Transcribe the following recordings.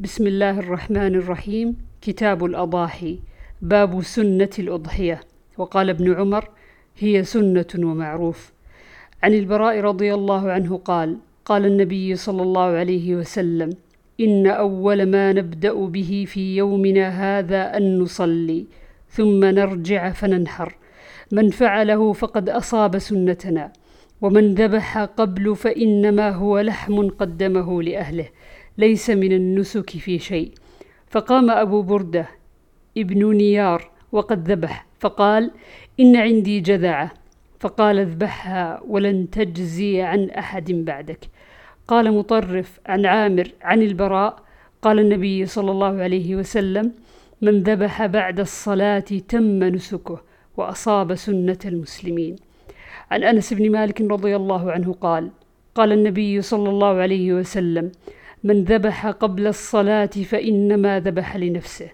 بسم الله الرحمن الرحيم. كتاب الأضاحي باب سنة الأضحية. وقال ابن عمر هي سنة ومعروف. عن البراء رضي الله عنه قال قال النبي صلى الله عليه وسلم إن أول ما نبدأ به في يومنا هذا أن نصلي ثم نرجع فننحر. من فعله فقد أصاب سنتنا ومن ذبح قبل فإنما هو لحم قدمه لأهله. ليس من النسك في شيء. فقام أبو بردة ابن نيار وقد ذبح فقال إن عندي جذعة. فقال اذبحها ولن تجزي عن أحد بعدك. قال مطرف عن عامر عن البراء قال النبي صلى الله عليه وسلم من ذبح بعد الصلاة تم نسكه وأصاب سنة المسلمين. عن أنس بن مالك رضي الله عنه قال قال النبي صلى الله عليه وسلم من ذبح قبل الصلاة فإنما ذبح لنفسه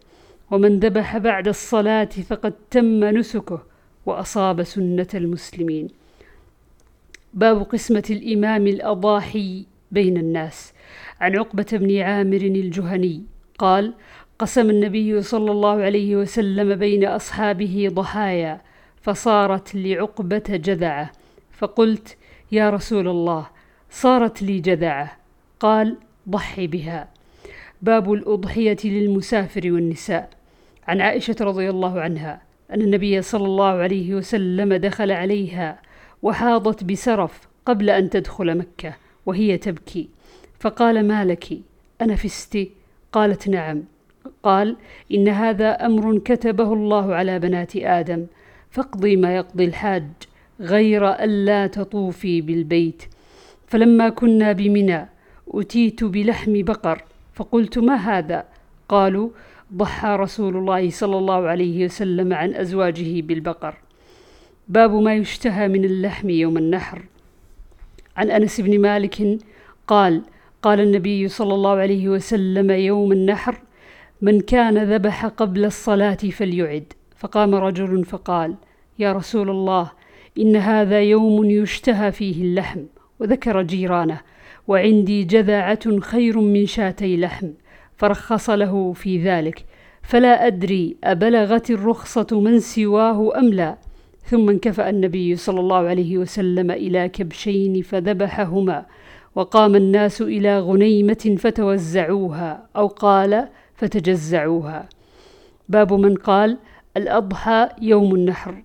ومن ذبح بعد الصلاة فقد تم نسكه وأصاب سنة المسلمين. باب قسمة الإمام الأضاحي بين الناس. عن عقبة بن عامر الجهني قال قسم النبي صلى الله عليه وسلم بين أصحابه ضحايا فصارت لعقبة جذعة. فقلت يا رسول الله صارت لي جذعة. قال ضحي بها. باب الأضحية للمسافر والنساء. عن عائشة رضي الله عنها أن النبي صلى الله عليه وسلم دخل عليها وحاضت بسرف قبل أن تدخل مكة وهي تبكي. فقال ما لك؟ أنفست قالت نعم. قال إن هذا أمر كتبه الله على بنات آدم. فاقضي ما يقضي الحاج غير ألا تطوفي بالبيت. فلما كنا بمنى أتيت بلحم بقر فقلت ما هذا؟ قالوا ضحى رسول الله صلى الله عليه وسلم عن أزواجه بالبقر. باب ما يشتهى من اللحم يوم النحر. عن أنس بن مالك قال قال النبي صلى الله عليه وسلم يوم النحر من كان ذبح قبل الصلاة فليعد فقام رجل فقال يا رسول الله إن هذا يوم يشتهى فيه اللحم وذكر جيرانه وعندي جذعة خير من شاتي لحم فرخص له في ذلك. فلا أدري أبلغت الرخصة من سواه أم لا. ثم انكفأ النبي صلى الله عليه وسلم إلى كبشين فذبحهما وقام الناس إلى غنيمة فتوزعوها أو قال فتجزعوها. باب من قال الأضحى يوم النحر.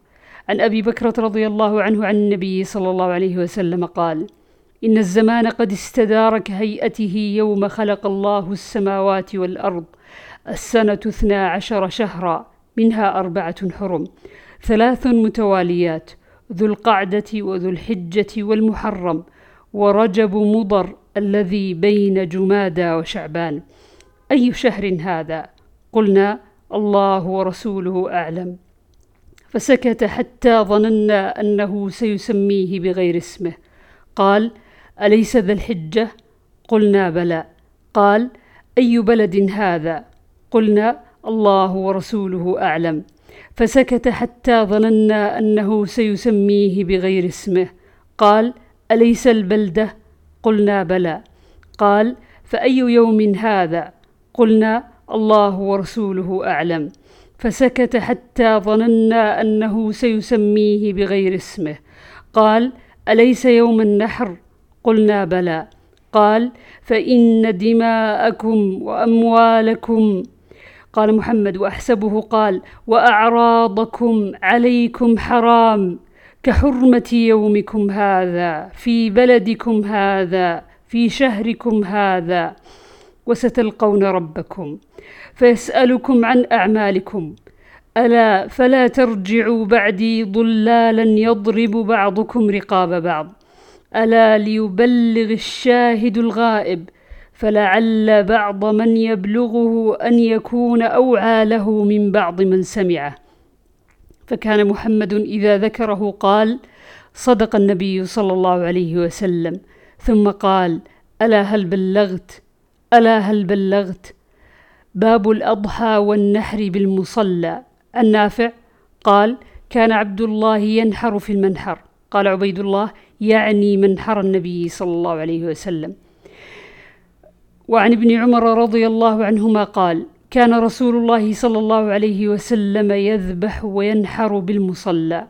عن أبي بكرة رضي الله عنه عن النبي صلى الله عليه وسلم قال إن الزمان قد استدار كهيئته يوم خلق الله السماوات والأرض السنة اثنا عشر شهرا منها أربعة حرم ثلاث متواليات ذو القعدة وذو الحجة والمحرم ورجب مضر الذي بين جمادى وشعبان. أي شهر هذا؟ قلنا الله ورسوله أعلم. فسكت حتى ظننا أنه سيسميه بغير اسمه. قال أليس ذا الحجة؟ قلنا بلى قال أي بلد هذا؟ قلنا الله ورسوله أعلم فسكت حتى ظننا أنه سيسميه بغير اسمه قال أليس البلدة؟ قلنا بلى قال فأي يوم هذا؟ قلنا الله ورسوله أعلم فسكت حتى ظننا أنه سيسميه بغير اسمه قال أليس يوم النحر؟ قلنا بلى. قال فإن دماءكم وأموالكم قال محمد وأحسبه قال وأعراضكم عليكم حرام كحرمة يومكم هذا في بلدكم هذا في شهركم هذا وستلقون ربكم فيسألكم عن أعمالكم. ألا فلا ترجعوا بعدي ضلالا يضرب بعضكم رقاب بعض. ألا ليبلغ الشاهد الغائب؟ فلعل بعض من يبلغه أن يكون أوعى له من بعض من سمعه. فكان محمد إذا ذكره قال صدق النبي صلى الله عليه وسلم. ثم قال ألا هل بلغت؟ ألا هل بلغت؟ باب الأضحى والنحر بالمصلى. النافع؟ قال كان عبد الله ينحر في المنحر. قال عبيد الله يعني منحر النبي صلى الله عليه وسلم. وعن ابن عمر رضي الله عنهما قال كان رسول الله صلى الله عليه وسلم يذبح وينحر بالمصلى.